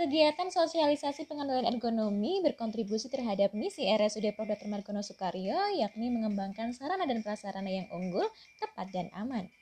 Kegiatan sosialisasi pengendalian ergonomi berkontribusi terhadap misi RSUD Prof. Dr. Margono Soekario, yakni mengembangkan sarana dan prasarana yang unggul, tepat, dan aman.